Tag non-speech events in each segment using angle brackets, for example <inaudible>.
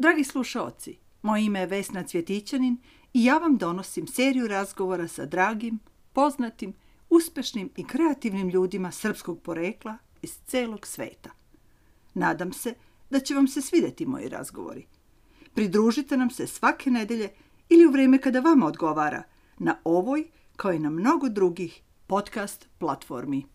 Dragi slušaoci, moje ime je Vesna Cvjetićanin i ja vam donosim seriju razgovora sa dragim, poznatim, uspešnim i kreativnim ljudima srpskog porekla iz celog sveta. Nadam se da će vam se svideti moji razgovori. Pridružite nam se svake nedelje ili u vreme kada vama odgovara na ovoj, kao i na mnogo drugih podcast platformi.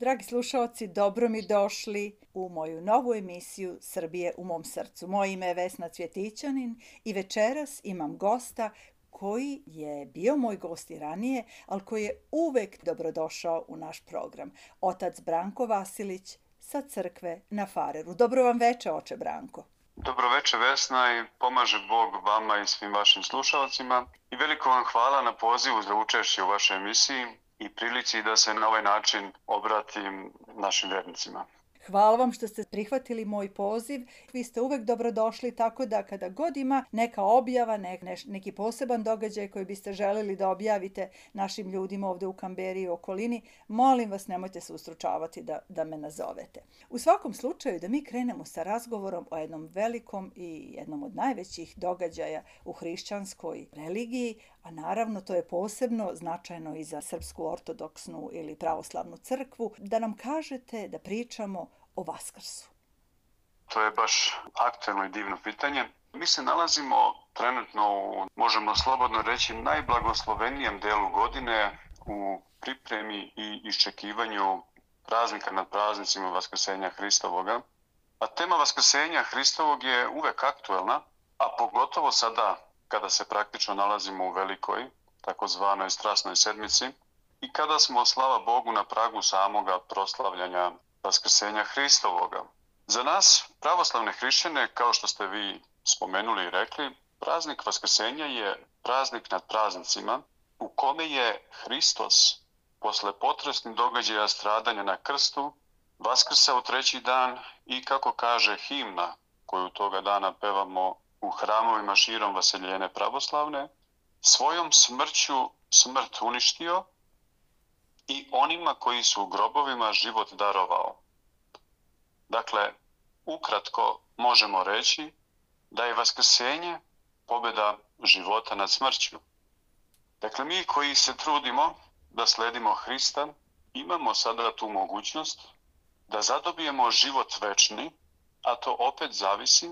Dragi slušalci, dobro mi došli u moju novu emisiju Srbije u mom srcu. Moje ime je Vesna Cvjetićanin i večeras imam gosta koji je bio moj gost i ranije, ali koji je uvek dobrodošao u naš program. Otac Branko Vasilić sa crkve na Fareru. Dobro vam veče, oče Branko. Dobro veče Vesna i pomaže Bog vama i svim vašim slušalcima. I veliko vam hvala na pozivu za učešće u vašoj emisiji i prilici da se na ovaj način obratim našim vernicima. Hvala vam što ste prihvatili moj poziv. Vi ste uvek dobrodošli, tako da kada god ima neka objava, ne, ne, neki poseban događaj koji biste želeli da objavite našim ljudima ovde u Kamberi i okolini, molim vas nemojte se ustručavati da, da me nazovete. U svakom slučaju da mi krenemo sa razgovorom o jednom velikom i jednom od najvećih događaja u hrišćanskoj religiji, a naravno to je posebno značajno i za Srpsku ortodoksnu ili pravoslavnu crkvu, da nam kažete da pričamo o Vaskrsu. To je baš aktuelno i divno pitanje. Mi se nalazimo trenutno u, možemo slobodno reći, najblagoslovenijem delu godine u pripremi i iščekivanju praznika nad praznicima Vaskrsenja Hristovoga. A tema Vaskrsenja Hristovog je uvek aktuelna, a pogotovo sada kada se praktično nalazimo u velikoj, takozvanoj strasnoj sedmici, i kada smo, slava Bogu, na pragu samoga proslavljanja Vaskrsenja Hristovoga. Za nas, pravoslavne hrišćane, kao što ste vi spomenuli i rekli, praznik Vaskrsenja je praznik nad praznicima u kome je Hristos posle potresnih događaja stradanja na krstu vaskrsao treći dan i kako kaže himna koju toga dana pevamo u hramovima širom vaseljene pravoslavne, svojom smrću smrt uništio i onima koji su u grobovima život darovao. Dakle, ukratko možemo reći da je vaskrsenje pobjeda života nad smrću. Dakle, mi koji se trudimo da sledimo Hrista, imamo sada tu mogućnost da zadobijemo život večni, a to opet zavisi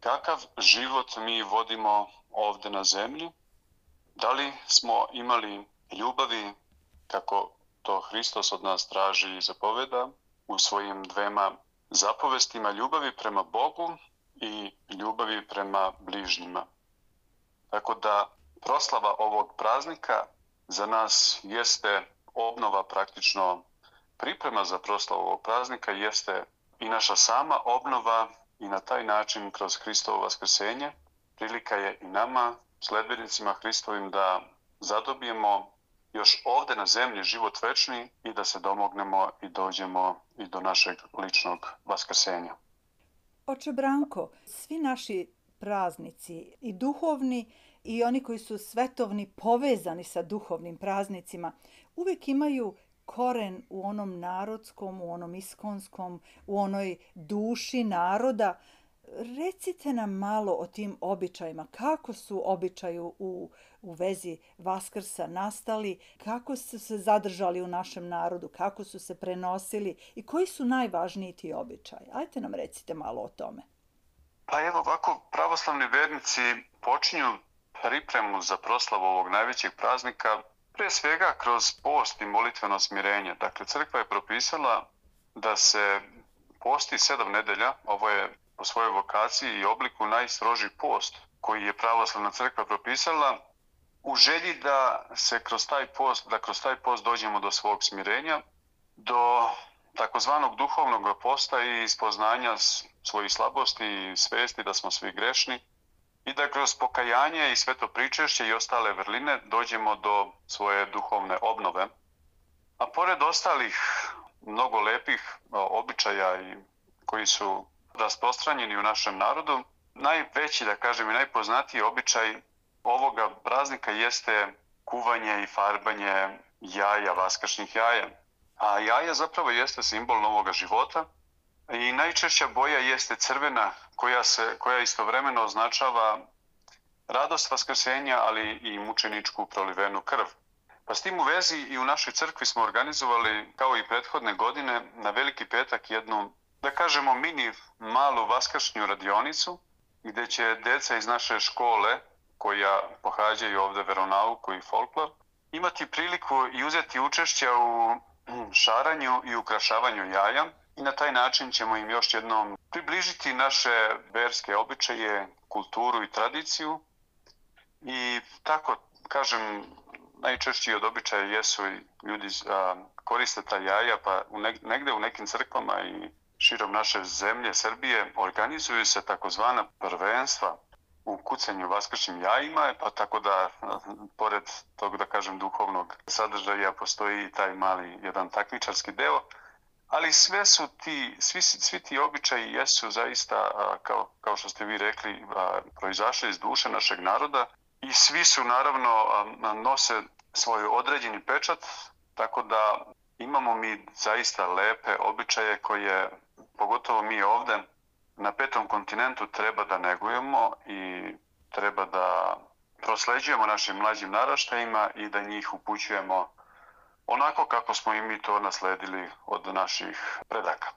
kakav život mi vodimo ovde na zemlji, da li smo imali ljubavi kako to Hristos od nas traži i zapoveda u svojim dvema zapovestima ljubavi prema Bogu i ljubavi prema bližnjima. Tako da proslava ovog praznika za nas jeste obnova praktično priprema za proslavu ovog praznika jeste i naša sama obnova i na taj način kroz Hristovo vaskrsenje prilika je i nama, sledbenicima Hristovim, da zadobijemo još ovde na zemlji život večni i da se domognemo i dođemo i do našeg ličnog vaskrsenja. Oče Branko, svi naši praznici i duhovni i oni koji su svetovni povezani sa duhovnim praznicima uvek imaju koren u onom narodskom, u onom iskonskom, u onoj duši naroda. Recite nam malo o tim običajima. Kako su običaju u, u vezi Vaskrsa nastali? Kako su se zadržali u našem narodu? Kako su se prenosili? I koji su najvažniji ti običaji? Ajte nam recite malo o tome. Pa evo ovako, pravoslavni vernici počinju pripremu za proslavu ovog najvećeg praznika Pre svega kroz post i molitveno smirenje. Dakle, crkva je propisala da se posti sedam nedelja, ovo je po svojoj vokaciji i obliku najstroži post koji je pravoslavna crkva propisala u želji da se kroz taj post, da kroz taj post dođemo do svog smirenja, do takozvanog duhovnog posta i ispoznanja svojih slabosti i svesti da smo svi grešni, i da kroz pokajanje i sveto pričešće i ostale vrline dođemo do svoje duhovne obnove. A pored ostalih mnogo lepih običaja i koji su rasprostranjeni u našem narodu, najveći, da kažem, i najpoznatiji običaj ovoga praznika jeste kuvanje i farbanje jaja, vaskršnjih jaja. A jaja zapravo jeste simbol novoga života I najčešća boja jeste crvena koja, se, koja istovremeno označava radost vaskrsenja, ali i mučeničku prolivenu krv. Pa s tim u vezi i u našoj crkvi smo organizovali, kao i prethodne godine, na Veliki petak jednu, da kažemo, mini malu vaskršnju radionicu, gde će deca iz naše škole, koja pohađaju ovde veronauku i folklor, imati priliku i uzeti učešće u šaranju i ukrašavanju jaja. I na taj način ćemo im još jednom približiti naše verske običaje, kulturu i tradiciju. I tako, kažem, najčešći od običaja jesu i ljudi a, koriste ta jaja, pa u ne, negde u nekim crkvama i širom naše zemlje, Srbije, organizuju se takozvana prvenstva u kucanju vaskršnjim jajima, pa tako da, pored tog, da kažem, duhovnog sadržaja, postoji i taj mali jedan takmičarski deo, ali sve su ti, svi, svi ti običaji jesu zaista, kao, kao što ste vi rekli, proizašli iz duše našeg naroda i svi su naravno nose svoj određeni pečat, tako da imamo mi zaista lepe običaje koje, pogotovo mi ovde, na petom kontinentu treba da negujemo i treba da prosleđujemo našim mlađim naraštajima i da njih upućujemo onako kako smo i mi to nasledili od naših predaka.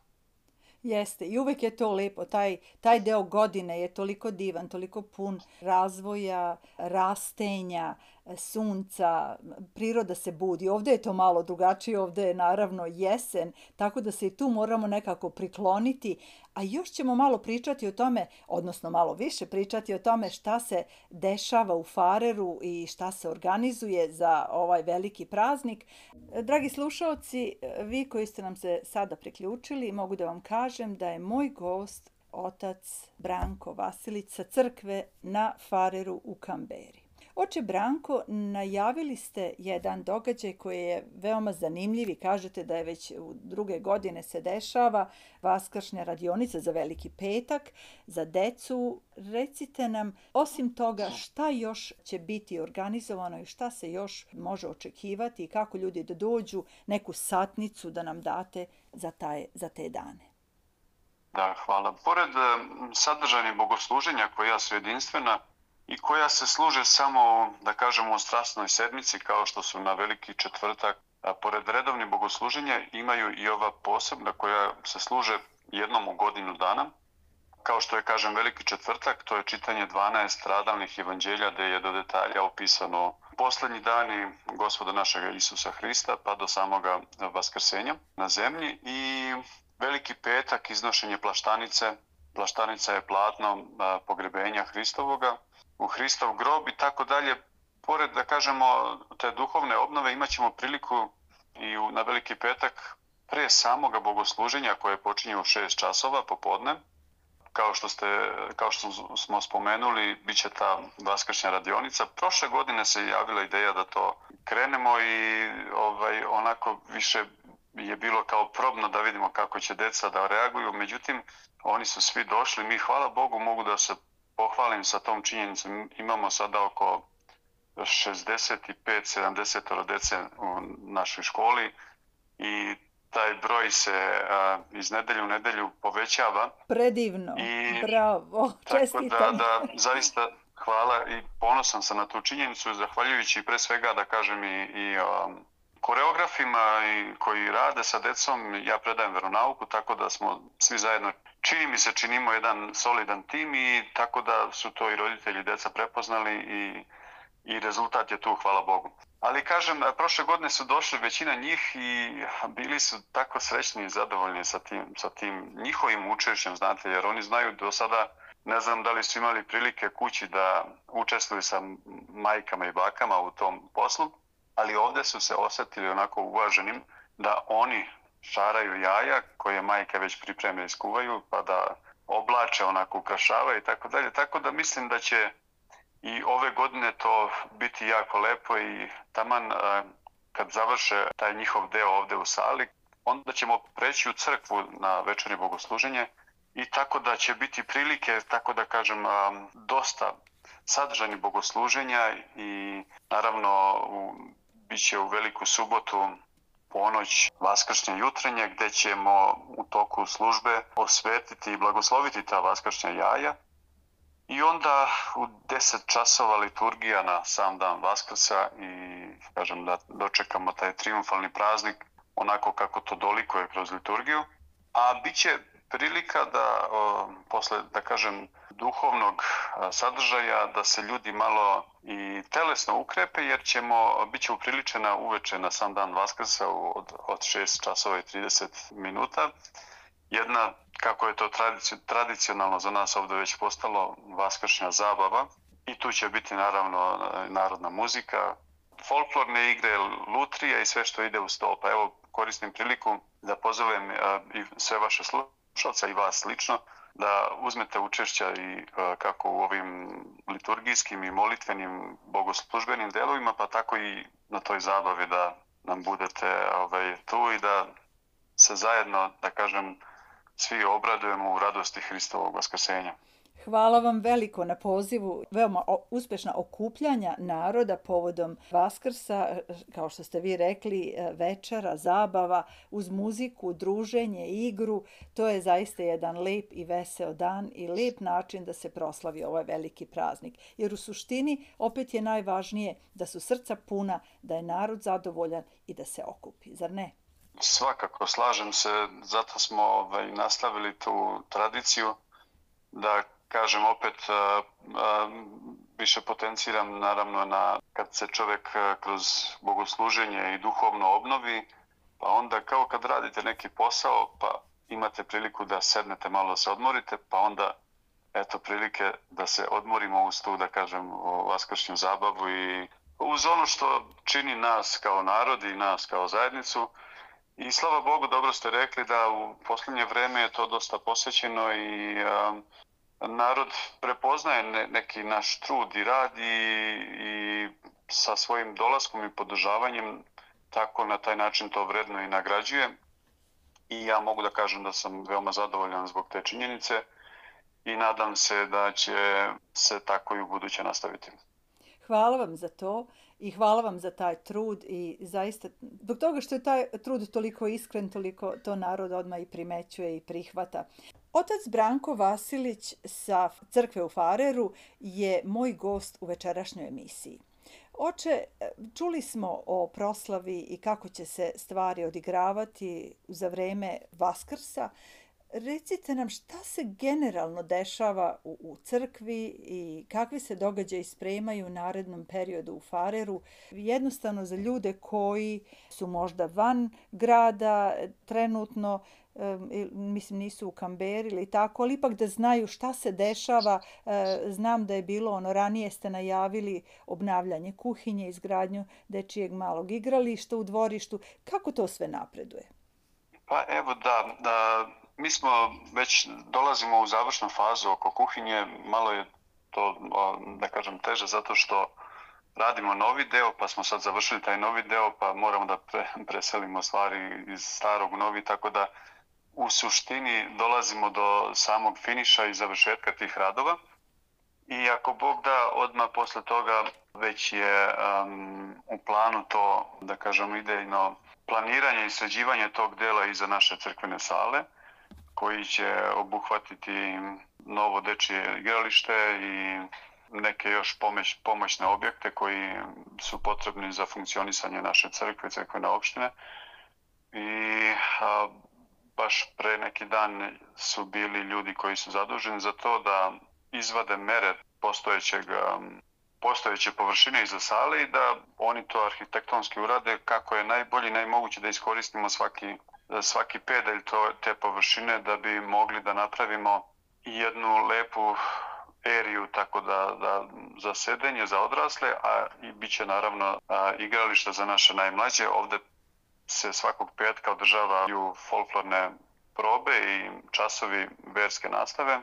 Jeste, i uvek je to lepo, taj, taj deo godine je toliko divan, toliko pun razvoja, rastenja, sunca, priroda se budi. Ovde je to malo drugačije, ovde je naravno jesen, tako da se i tu moramo nekako prikloniti, a još ćemo malo pričati o tome, odnosno malo više pričati o tome šta se dešava u Fareru i šta se organizuje za ovaj veliki praznik. Dragi slušalci, vi koji ste nam se sada priključili, mogu da vam kažem da je moj gost otac Branko Vasilica crkve na Fareru u Kamberi. Oče Branko, najavili ste jedan događaj koji je veoma zanimljiv i kažete da je već u druge godine se dešava Vaskršnja radionica za Veliki petak za decu. Recite nam, osim toga, šta još će biti organizovano i šta se još može očekivati i kako ljudi da dođu, neku satnicu da nam date za, taj, za te dane. Da, hvala. Pored sadržajnih bogosluženja koja su jedinstvena, i koja se služe samo, da kažemo, u strastnoj sedmici, kao što su na veliki četvrtak. A pored redovnih bogosluženja imaju i ova posebna koja se služe jednom u godinu dana. Kao što je, kažem, veliki četvrtak, to je čitanje 12 radalnih evanđelja gde je do detalja opisano poslednji dani gospoda našega Isusa Hrista pa do samoga vaskrsenja na zemlji i veliki petak iznošenje plaštanice. Plaštanica je platno pogrebenja Hristovoga u Hristov grob i tako dalje. Pored, da kažemo, te duhovne obnove imaćemo priliku i u, na Veliki petak pre samoga bogosluženja koje počinje u 6 časova popodne. Kao što, ste, kao što smo spomenuli, bit će ta vaskršnja radionica. Prošle godine se javila ideja da to krenemo i ovaj, onako više je bilo kao probno da vidimo kako će deca da reaguju. Međutim, oni su svi došli. Mi, hvala Bogu, mogu da se pohvalim sa tom činjenicom. Imamo sada oko 65-70 dece u našoj školi i taj broj se a, iz nedelju u nedelju povećava. Predivno, I, bravo, <laughs> čestitam. Tako da, da, zaista hvala i ponosan sam na tu činjenicu, zahvaljujući pre svega da kažem i, i um, koreografima i koji rade sa decom, ja predajem veronauku, tako da smo svi zajedno čini mi se činimo jedan solidan tim i tako da su to i roditelji i deca prepoznali i, i rezultat je tu, hvala Bogu. Ali kažem, prošle godine su došli većina njih i bili su tako srećni i zadovoljni sa tim, sa tim njihovim učešćem, znate, jer oni znaju do sada, ne znam da li su imali prilike kući da učestvuju sa majkama i bakama u tom poslu, ali ovde su se osetili onako uvaženim da oni šaraju jaja koje majke već pripreme i skuvaju pa da oblače onako ukrašavaju i tako dalje. Tako da mislim da će i ove godine to biti jako lepo i taman kad završe taj njihov deo ovde u sali, onda ćemo preći u crkvu na večernje bogosluženje i tako da će biti prilike, tako da kažem, dosta sadržani bogosluženja i naravno u, bit će u veliku subotu ponoć vaskršnje jutrenje gde ćemo u toku službe osvetiti i blagosloviti ta vaskršnja jaja I onda u 10 časova liturgija na sam dan Vaskrsa i kažem da dočekamo taj triumfalni praznik onako kako to dolikuje kroz liturgiju. A bit će prilika da posle, da kažem, duhovnog sadržaja da se ljudi malo i telesno ukrepe jer ćemo, bit će upriličena uveče na sam dan Vaskrsa od, od 6 časova i 30 minuta jedna, kako je to tradicionalno za nas ovde već postalo, vaskršnja zabava. I tu će biti naravno narodna muzika, folklorne igre, lutrija i sve što ide u sto. Pa evo, koristim priliku da pozovem i sve vaše slušalce i vas lično da uzmete učešća i kako u ovim liturgijskim i molitvenim bogoslužbenim delovima, pa tako i na toj zabavi da nam budete ovaj, tu i da se zajedno, da kažem, svi obradujemo u radosti Hristovog vaskrsenja. Hvala vam veliko na pozivu. Veoma uspešna okupljanja naroda povodom Vaskrsa, kao što ste vi rekli, e, večera, zabava, uz muziku, druženje, igru. To je zaista jedan lep i veseo dan i lep način da se proslavi ovaj veliki praznik. Jer u suštini opet je najvažnije da su srca puna, da je narod zadovoljan i da se okupi, zar ne? Svakako, slažem se, zato smo ovaj, nastavili tu tradiciju da kažem opet a, a, više potenciram naravno na kad se čovek kroz bogosluženje i duhovno obnovi, pa onda kao kad radite neki posao, pa imate priliku da sednete malo se odmorite, pa onda eto prilike da se odmorimo uz tu, da kažem, vaskršnju zabavu i uz ono što čini nas kao narod i nas kao zajednicu, I slava Bogu, dobro ste rekli da u poslednje vreme je to dosta posvećeno i um, narod prepoznaje ne, neki naš trud i rad i, i sa svojim dolaskom i podržavanjem tako na taj način to vredno i nagrađuje. I ja mogu da kažem da sam veoma zadovoljan zbog te činjenice i nadam se da će se tako i u buduće nastaviti. Hvala vam za to i hvala vam za taj trud i zaista zbog toga što je taj trud toliko iskren, toliko to narod odmah i primećuje i prihvata. Otac Branko Vasilić sa crkve u Fareru je moj gost u večerašnjoj emisiji. Oče, čuli smo o proslavi i kako će se stvari odigravati za vreme Vaskrsa. Recite nam šta se generalno dešava u, u crkvi i kakvi se događaji spremaju u narednom periodu u Fareru. Jednostavno za ljude koji su možda van grada trenutno, mislim nisu u Kamberi ili tako, ali ipak da znaju šta se dešava. E, znam da je bilo ono, ranije ste najavili obnavljanje kuhinje, izgradnju dečijeg malog igrališta u dvorištu. Kako to sve napreduje? Pa evo da, da mi smo već dolazimo u završnu fazu oko kuhinje, malo je to, da kažem, teže zato što radimo novi deo, pa smo sad završili taj novi deo, pa moramo da pre, <laughs> preselimo stvari iz starog novi, tako da u suštini dolazimo do samog finiša i završetka tih radova. I ako Bog da, odmah posle toga već je um, u planu to, da kažemo, idejno planiranje i sređivanje tog dela i za naše crkvene sale koji će obuhvatiti novo dečije igralište i neke još pomoć, pomoćne objekte koji su potrebni za funkcionisanje naše crkve, crkvene opštine. I a, baš pre neki dan su bili ljudi koji su zaduženi za to da izvade mere postojećeg postojeće površine iza sale i da oni to arhitektonski urade kako je najbolje i najmoguće da iskoristimo svaki svaki pedalj to, te površine da bi mogli da napravimo jednu lepu eriju tako da, da za sedenje za odrasle, a i bit će naravno a, igrališta za naše najmlađe. Ovde se svakog petka održavaju folklorne probe i časovi verske nastave.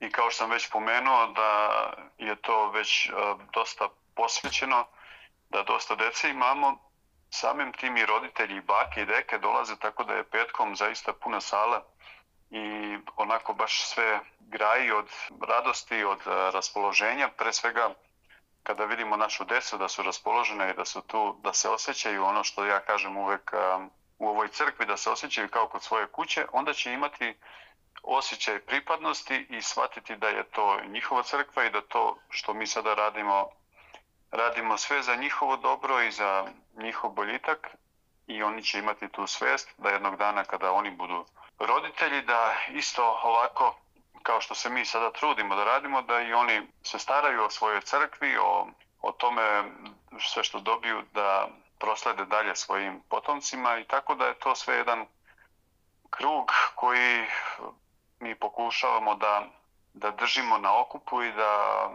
I kao što sam već pomenuo da je to već a, dosta posvećeno, da dosta dece imamo, samim tim i roditelji i bake i deke dolaze tako da je petkom zaista puna sala i onako baš sve graji od radosti, od e, raspoloženja. Pre svega kada vidimo našu decu da su raspoložene i da su tu, da se osjećaju ono što ja kažem uvek u ovoj crkvi, da se osjećaju kao kod svoje kuće, onda će imati osjećaj pripadnosti i shvatiti da je to njihova crkva i da to što mi sada radimo, radimo sve za njihovo dobro i za njihov boljitak i oni će imati tu svest da jednog dana kada oni budu roditelji da isto ovako kao što se mi sada trudimo da radimo, da i oni se staraju o svojoj crkvi, o, o tome sve što dobiju da proslede dalje svojim potomcima i tako da je to sve jedan krug koji mi pokušavamo da, da držimo na okupu i da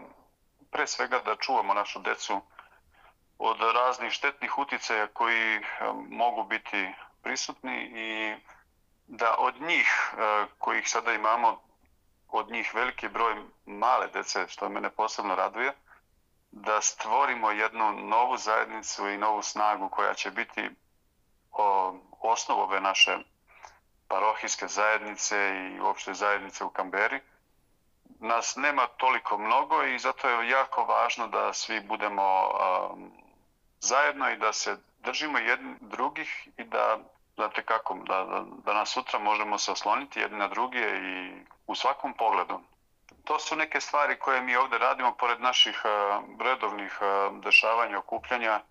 pre svega da čuvamo našu decu od raznih štetnih uticaja koji eh, mogu biti prisutni i da od njih eh, kojih sada imamo od njih veliki broj male dece, što mene posebno raduje, da stvorimo jednu novu zajednicu i novu snagu koja će biti o, osnov ove naše parohijske zajednice i uopšte zajednice u Kamberi. Nas nema toliko mnogo i zato je jako važno da svi budemo um, zajedno i da se držimo jedni drugih i da znate kako, da, da, da nas sutra možemo se osloniti jedni na druge i u svakom pogledu. To su neke stvari koje mi ovde radimo pored naših uh, redovnih uh, dešavanja, okupljanja.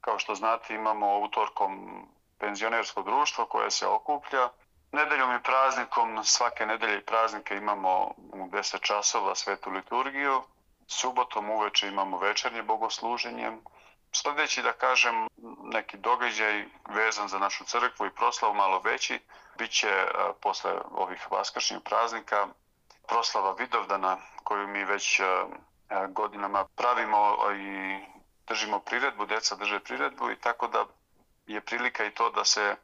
Kao što znate imamo utorkom penzionersko društvo koje se okuplja. Nedeljom i praznikom, svake nedelje i praznike imamo u 10 časova svetu liturgiju. Subotom uveče imamo večernje bogosluženje. Sledeći, da kažem, neki događaj vezan za našu crkvu i proslavu malo veći, bit će posle ovih vaskršnjih praznika proslava Vidovdana koju mi već godinama pravimo i držimo priredbu, deca drže priredbu i tako da je prilika i to da se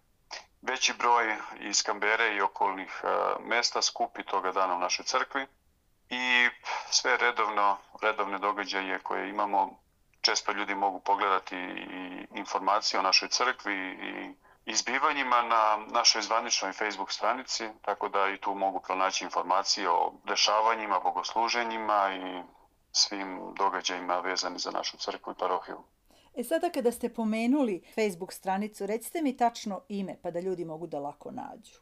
veći broj iz Kambere i okolnih mesta skupi toga dana u našoj crkvi i sve redovno, redovne događaje koje imamo često ljudi mogu pogledati i informacije o našoj crkvi i izbivanjima na našoj zvaničnoj Facebook stranici, tako da i tu mogu pronaći informacije o dešavanjima, bogosluženjima i svim događajima vezani za našu crkvu i parohiju. E sada kada ste pomenuli Facebook stranicu, recite mi tačno ime pa da ljudi mogu da lako nađu.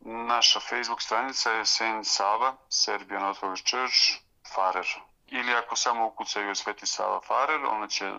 Naša Facebook stranica je Saint Sava, Serbian Orthodox Church, Farer ili ako samo ukucaju Sveti Sava Farer, ona će,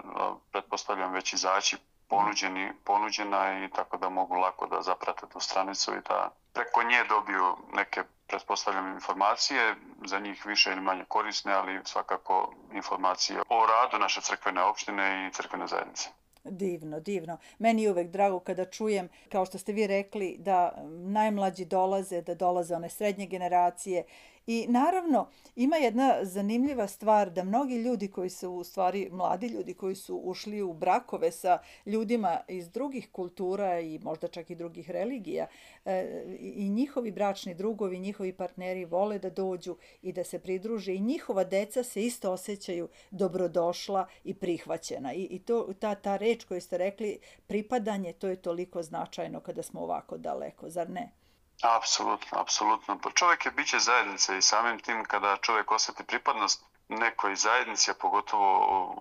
pretpostavljam, već izaći ponuđeni, ponuđena i tako da mogu lako da zaprate tu stranicu i da preko nje dobiju neke pretpostavljam informacije, za njih više ili manje korisne, ali svakako informacije o radu naše crkvene opštine i crkvene zajednice. Divno, divno. Meni je uvek drago kada čujem, kao što ste vi rekli, da najmlađi dolaze, da dolaze one srednje generacije I naravno, ima jedna zanimljiva stvar da mnogi ljudi koji su u stvari mladi ljudi koji su ušli u brakove sa ljudima iz drugih kultura i možda čak i drugih religija e, i njihovi bračni drugovi, njihovi partneri vole da dođu i da se pridruže i njihova deca se isto osjećaju dobrodošla i prihvaćena. I, i to, ta, ta reč koju ste rekli, pripadanje, to je toliko značajno kada smo ovako daleko, zar ne? Apsolutno, apsolutno. Pa čovjek je biće zajednice i samim tim kada čovjek osjeti pripadnost nekoj zajednici, a pogotovo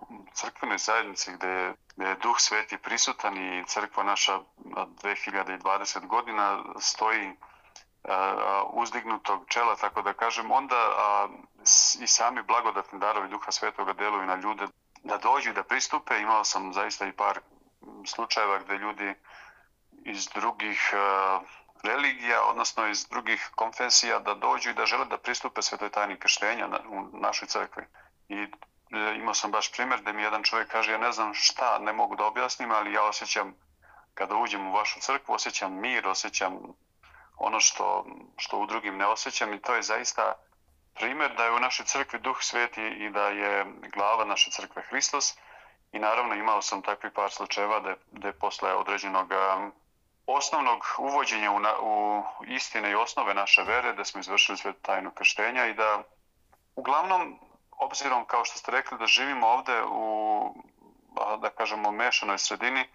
u crkvenoj zajednici gdje je, gdje je duh sveti prisutan i crkva naša 2020 godina stoji uzdignutog čela, tako da kažem, onda a, i sami blagodatni darovi duha svetoga deluju na ljude da dođu da pristupe. Imao sam zaista i par slučajeva gdje ljudi iz drugih a, religija, odnosno iz drugih konfesija, da dođu i da žele da pristupe svetoj tajni krštenja u našoj crkvi. I e, imao sam baš primjer da mi jedan čovjek kaže, ja ne znam šta, ne mogu da objasnim, ali ja osjećam, kada uđem u vašu crkvu, osjećam mir, osjećam ono što, što u drugim ne osjećam i to je zaista primjer da je u našoj crkvi duh sveti i da je glava naše crkve Hristos i naravno imao sam takvi par slučajeva da je, da je posle određenog osnovnog uvođenja u, na, u istine i osnove naše vere, da smo izvršili sve tajno krštenja i da uglavnom, obzirom kao što ste rekli, da živimo ovde u, da kažemo, mešanoj sredini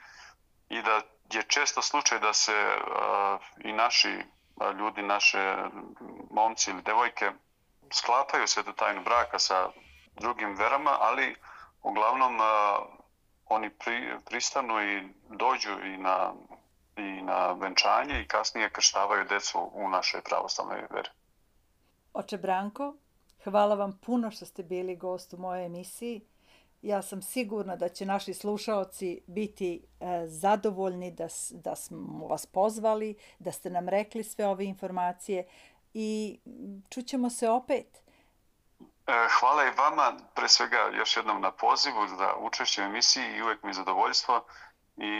i da je često slučaj da se a, i naši a, ljudi, naše momci ili devojke sklapaju svetu tajnu braka sa drugim verama, ali uglavnom oni pri, pristanu i dođu i na, i na venčanje i kasnije krštavaju decu u našoj pravoslavnoj veri. Oče Branko, hvala vam puno što ste bili gost u mojoj emisiji. Ja sam sigurna da će naši slušaoci biti e, zadovoljni da, da smo vas pozvali, da ste nam rekli sve ove informacije i čućemo se opet. E, hvala i vama, pre svega još jednom na pozivu za učešće u emisiji i uvek mi je zadovoljstvo i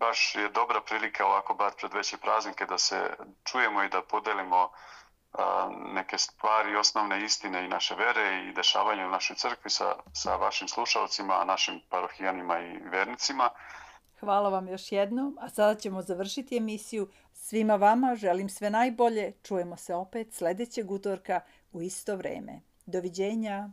baš je dobra prilika ovako bar pred veće praznike da se čujemo i da podelimo neke stvari, osnovne istine i naše vere i dešavanja u našoj crkvi sa, sa vašim slušalcima, našim parohijanima i vernicima. Hvala vam još jednom, a sada ćemo završiti emisiju. Svima vama želim sve najbolje, čujemo se opet sledećeg utorka u isto vreme. Doviđenja!